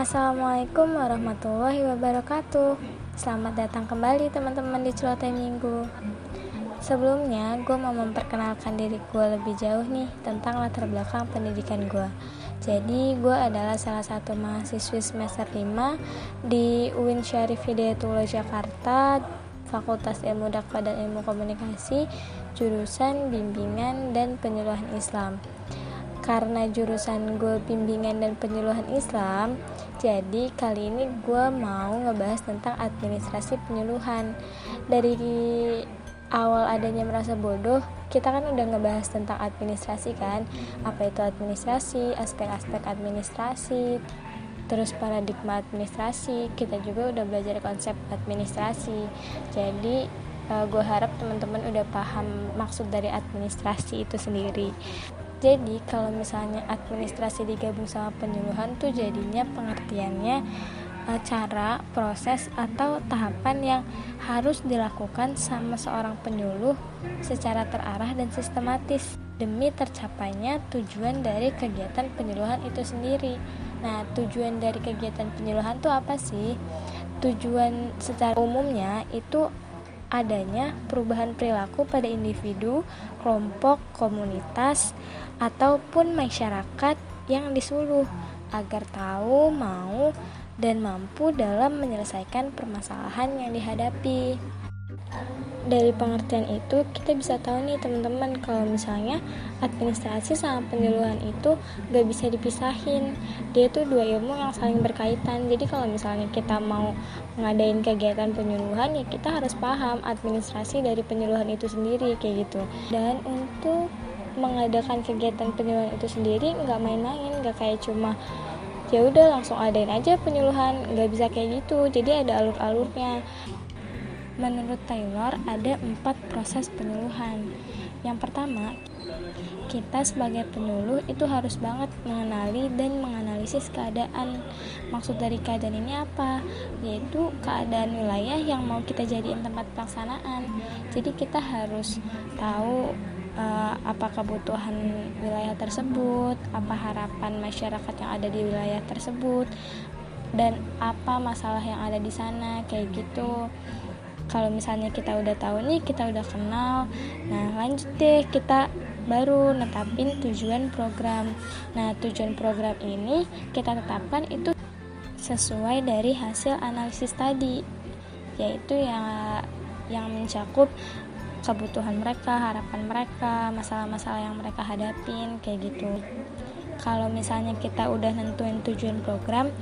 Assalamualaikum warahmatullahi wabarakatuh. Selamat datang kembali teman-teman di Celoteh Minggu. Sebelumnya, gue mau memperkenalkan diri gue lebih jauh nih tentang latar belakang pendidikan gue Jadi, gue adalah salah satu mahasiswi semester 5 di UIN Syarif Hidayatullah Jakarta Fakultas Ilmu Dakwah dan Ilmu Komunikasi Jurusan Bimbingan dan Penyuluhan Islam. Karena jurusan gue bimbingan dan penyuluhan Islam jadi kali ini gue mau ngebahas tentang administrasi penyuluhan. Dari awal adanya merasa bodoh kita kan udah ngebahas tentang administrasi kan? Apa itu administrasi aspek-aspek administrasi terus paradigma administrasi. Kita juga udah belajar konsep administrasi. Jadi uh, gue harap teman-teman udah paham maksud dari administrasi itu sendiri jadi kalau misalnya administrasi digabung sama penyuluhan tuh jadinya pengertiannya e, cara, proses atau tahapan yang harus dilakukan sama seorang penyuluh secara terarah dan sistematis demi tercapainya tujuan dari kegiatan penyuluhan itu sendiri. Nah, tujuan dari kegiatan penyuluhan tuh apa sih? Tujuan secara umumnya itu adanya perubahan perilaku pada individu, kelompok, komunitas, ataupun masyarakat yang disuruh agar tahu, mau, dan mampu dalam menyelesaikan permasalahan yang dihadapi dari pengertian itu kita bisa tahu nih teman-teman kalau misalnya administrasi sama penyuluhan itu gak bisa dipisahin. Dia tuh dua ilmu yang saling berkaitan. Jadi kalau misalnya kita mau ngadain kegiatan penyuluhan ya kita harus paham administrasi dari penyuluhan itu sendiri kayak gitu. Dan untuk mengadakan kegiatan penyuluhan itu sendiri nggak main-main nggak kayak cuma ya udah langsung adain aja penyuluhan nggak bisa kayak gitu. Jadi ada alur-alurnya Menurut Taylor, ada empat proses penyuluhan. Yang pertama, kita sebagai penyuluh itu harus banget mengenali dan menganalisis keadaan. Maksud dari keadaan ini apa? Yaitu keadaan wilayah yang mau kita jadiin tempat pelaksanaan. Jadi kita harus tahu uh, apa kebutuhan wilayah tersebut, apa harapan masyarakat yang ada di wilayah tersebut, dan apa masalah yang ada di sana, kayak gitu kalau misalnya kita udah tahu nih kita udah kenal nah lanjut deh kita baru netapin tujuan program nah tujuan program ini kita tetapkan itu sesuai dari hasil analisis tadi yaitu yang yang mencakup kebutuhan mereka, harapan mereka, masalah-masalah yang mereka hadapin kayak gitu. Kalau misalnya kita udah nentuin tujuan program,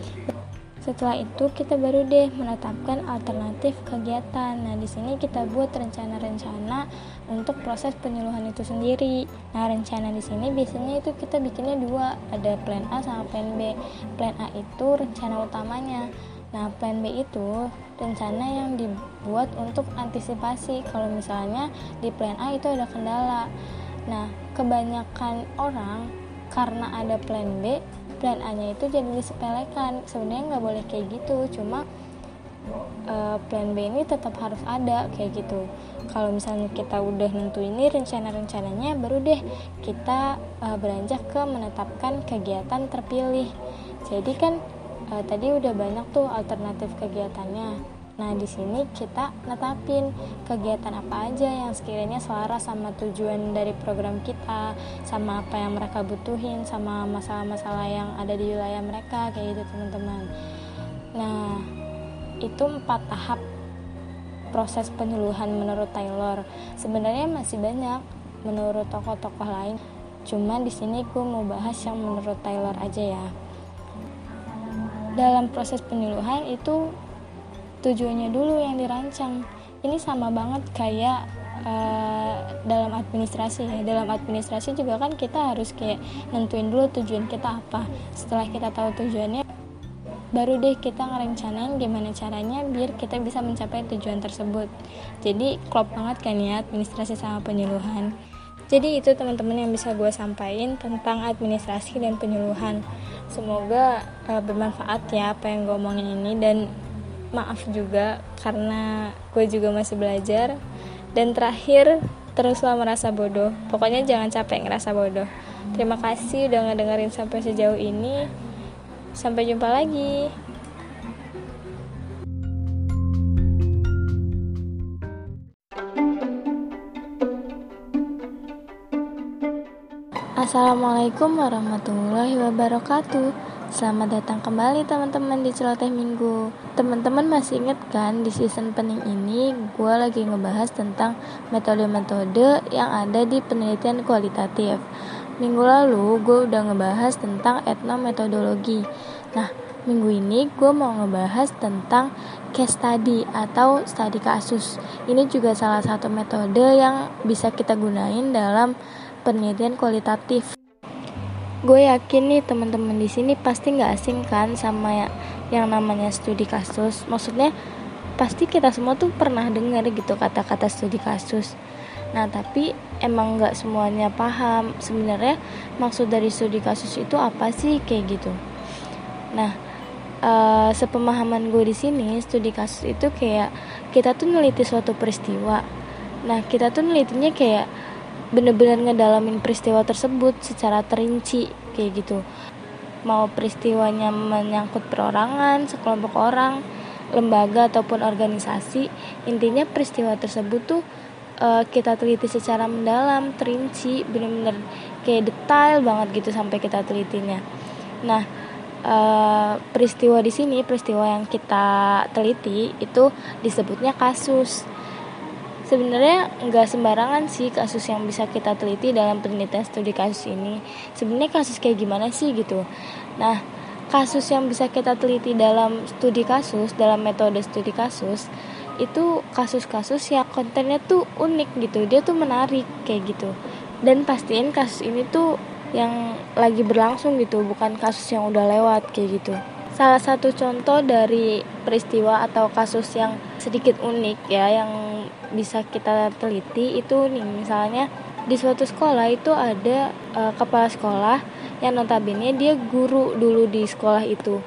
setelah itu kita baru deh menetapkan alternatif kegiatan. Nah, di sini kita buat rencana-rencana untuk proses penyuluhan itu sendiri. Nah, rencana di sini biasanya itu kita bikinnya dua, ada plan A sama plan B. Plan A itu rencana utamanya. Nah, plan B itu rencana yang dibuat untuk antisipasi kalau misalnya di plan A itu ada kendala. Nah, kebanyakan orang karena ada plan B plan A nya itu jadi disepelekan. Sebenarnya nggak boleh kayak gitu cuma uh, plan B ini tetap harus ada kayak gitu. Kalau misalnya kita udah nentu ini rencana-rencananya baru deh kita uh, beranjak ke menetapkan kegiatan terpilih. Jadi kan uh, tadi udah banyak tuh alternatif kegiatannya Nah, di sini kita netapin kegiatan apa aja yang sekiranya selaras sama tujuan dari program kita, sama apa yang mereka butuhin, sama masalah-masalah yang ada di wilayah mereka, kayak gitu teman-teman. Nah, itu empat tahap proses penyuluhan menurut Taylor. Sebenarnya masih banyak menurut tokoh-tokoh lain. Cuma di sini gue mau bahas yang menurut Taylor aja ya. Dalam proses penyuluhan itu tujuannya dulu yang dirancang. Ini sama banget kayak uh, dalam administrasi ya. Dalam administrasi juga kan kita harus kayak nentuin dulu tujuan kita apa. Setelah kita tahu tujuannya baru deh kita ngerencanain gimana caranya biar kita bisa mencapai tujuan tersebut. Jadi klop banget kan ya administrasi sama penyuluhan. Jadi itu teman-teman yang bisa gue sampaikan tentang administrasi dan penyuluhan. Semoga uh, bermanfaat ya apa yang gue omongin ini dan maaf juga karena gue juga masih belajar. Dan terakhir teruslah merasa bodoh. Pokoknya jangan capek ngerasa bodoh. Terima kasih udah ngedengerin sampai sejauh ini. Sampai jumpa lagi. Assalamualaikum warahmatullahi wabarakatuh Selamat datang kembali teman-teman di Celoteh Minggu. Teman-teman masih ingat kan di season pening ini Gue lagi ngebahas tentang metode-metode yang ada di penelitian kualitatif. Minggu lalu gue udah ngebahas tentang etnometodologi. Nah minggu ini gue mau ngebahas tentang case study atau studi kasus. Ini juga salah satu metode yang bisa kita gunain dalam penelitian kualitatif. Gue yakin nih teman-teman di sini pasti nggak asing kan sama ya, yang namanya studi kasus. Maksudnya pasti kita semua tuh pernah dengar gitu kata-kata studi kasus. Nah tapi emang nggak semuanya paham sebenarnya maksud dari studi kasus itu apa sih kayak gitu. Nah uh, sepemahaman gue di sini studi kasus itu kayak kita tuh neliti suatu peristiwa. Nah kita tuh nelitinya kayak bener-bener ngedalamin peristiwa tersebut secara terinci kayak gitu. Mau peristiwanya menyangkut perorangan sekelompok orang lembaga ataupun organisasi intinya peristiwa tersebut tuh uh, kita teliti secara mendalam terinci bener-bener kayak detail banget gitu sampai kita telitinya. Nah uh, peristiwa di sini peristiwa yang kita teliti itu disebutnya kasus sebenarnya nggak sembarangan sih kasus yang bisa kita teliti dalam penelitian studi kasus ini. Sebenarnya kasus kayak gimana sih gitu? Nah kasus yang bisa kita teliti dalam studi kasus dalam metode studi kasus itu kasus-kasus yang kontennya tuh unik gitu. Dia tuh menarik kayak gitu. Dan pastiin kasus ini tuh yang lagi berlangsung gitu. Bukan kasus yang udah lewat kayak gitu. Salah satu contoh dari peristiwa atau kasus yang sedikit unik ya yang bisa kita teliti itu nih misalnya di suatu sekolah itu ada uh, kepala sekolah yang notabene dia guru dulu di sekolah itu.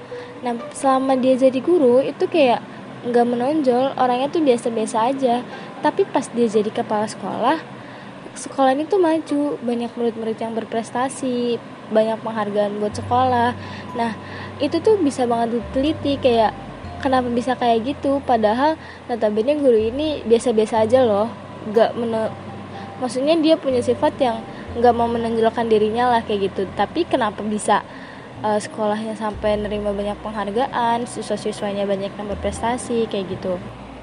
Nah selama dia jadi guru itu kayak nggak menonjol orangnya tuh biasa-biasa aja. Tapi pas dia jadi kepala sekolah sekolah ini tuh maju banyak murid-murid yang berprestasi banyak penghargaan buat sekolah nah itu tuh bisa banget diteliti kayak kenapa bisa kayak gitu? Padahal notabene guru ini biasa-biasa aja loh. Gak mene maksudnya dia punya sifat yang nggak mau menonjolkan dirinya lah kayak gitu. Tapi kenapa bisa uh, sekolahnya sampai nerima banyak penghargaan siswa-siswanya banyak yang berprestasi kayak gitu?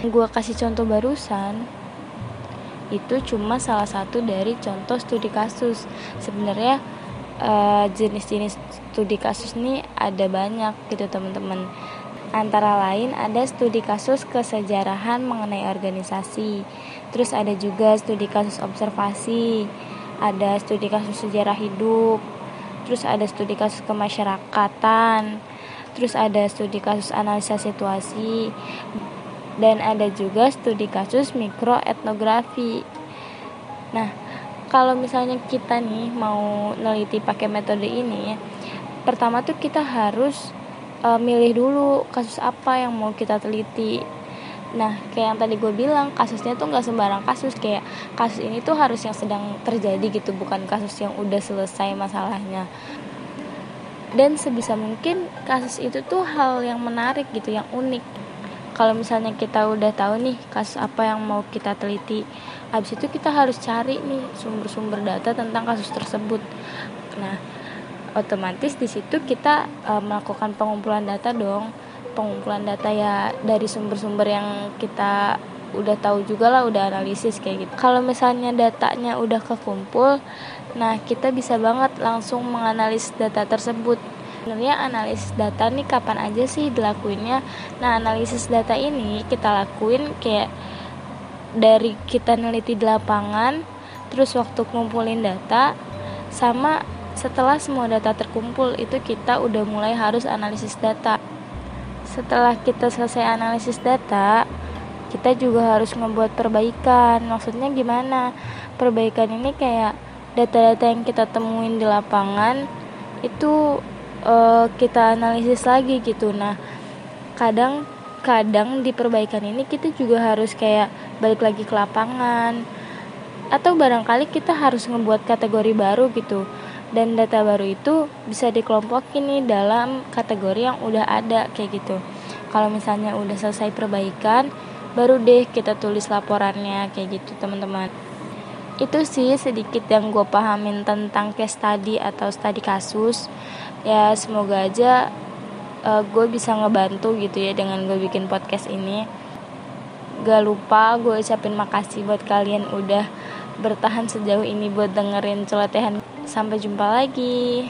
Gue kasih contoh barusan. Itu cuma salah satu dari contoh studi kasus. Sebenarnya uh, jenis-jenis studi kasus ini ada banyak gitu teman-teman Antara lain ada studi kasus kesejarahan mengenai organisasi. Terus ada juga studi kasus observasi, ada studi kasus sejarah hidup, terus ada studi kasus kemasyarakatan, terus ada studi kasus analisa situasi, dan ada juga studi kasus mikroetnografi. Nah, kalau misalnya kita nih mau neliti pakai metode ini, pertama tuh kita harus uh, milih dulu kasus apa yang mau kita teliti. Nah kayak yang tadi gue bilang kasusnya tuh nggak sembarang kasus. Kayak kasus ini tuh harus yang sedang terjadi gitu bukan kasus yang udah selesai masalahnya. Dan sebisa mungkin kasus itu tuh hal yang menarik gitu yang unik. Kalau misalnya kita udah tahu nih kasus apa yang mau kita teliti habis itu kita harus cari nih sumber-sumber data tentang kasus tersebut. Nah otomatis di situ kita uh, melakukan pengumpulan data dong. Pengumpulan data ya dari sumber-sumber yang kita udah tahu juga lah udah analisis kayak gitu. Kalau misalnya datanya udah kekumpul nah kita bisa banget langsung menganalisis data tersebut. Sebenarnya analisis data nih kapan aja sih dilakuinnya? Nah analisis data ini kita lakuin kayak dari kita neliti di lapangan terus waktu ngumpulin data sama setelah semua data terkumpul itu kita udah mulai harus analisis data. Setelah kita selesai analisis data, kita juga harus membuat perbaikan. Maksudnya gimana? Perbaikan ini kayak data-data yang kita temuin di lapangan itu uh, kita analisis lagi gitu. Nah, kadang kadang di perbaikan ini kita juga harus kayak balik lagi ke lapangan atau barangkali kita harus membuat kategori baru gitu dan data baru itu bisa dikelompokin nih dalam kategori yang udah ada kayak gitu. Kalau misalnya udah selesai perbaikan baru deh kita tulis laporannya kayak gitu teman-teman. Itu sih sedikit yang gue pahamin tentang case study atau study kasus. Ya semoga aja uh, gue bisa ngebantu gitu ya dengan gue bikin podcast ini. Gak lupa gue ucapin makasih buat kalian udah bertahan sejauh ini buat dengerin celotehan sampai jumpa lagi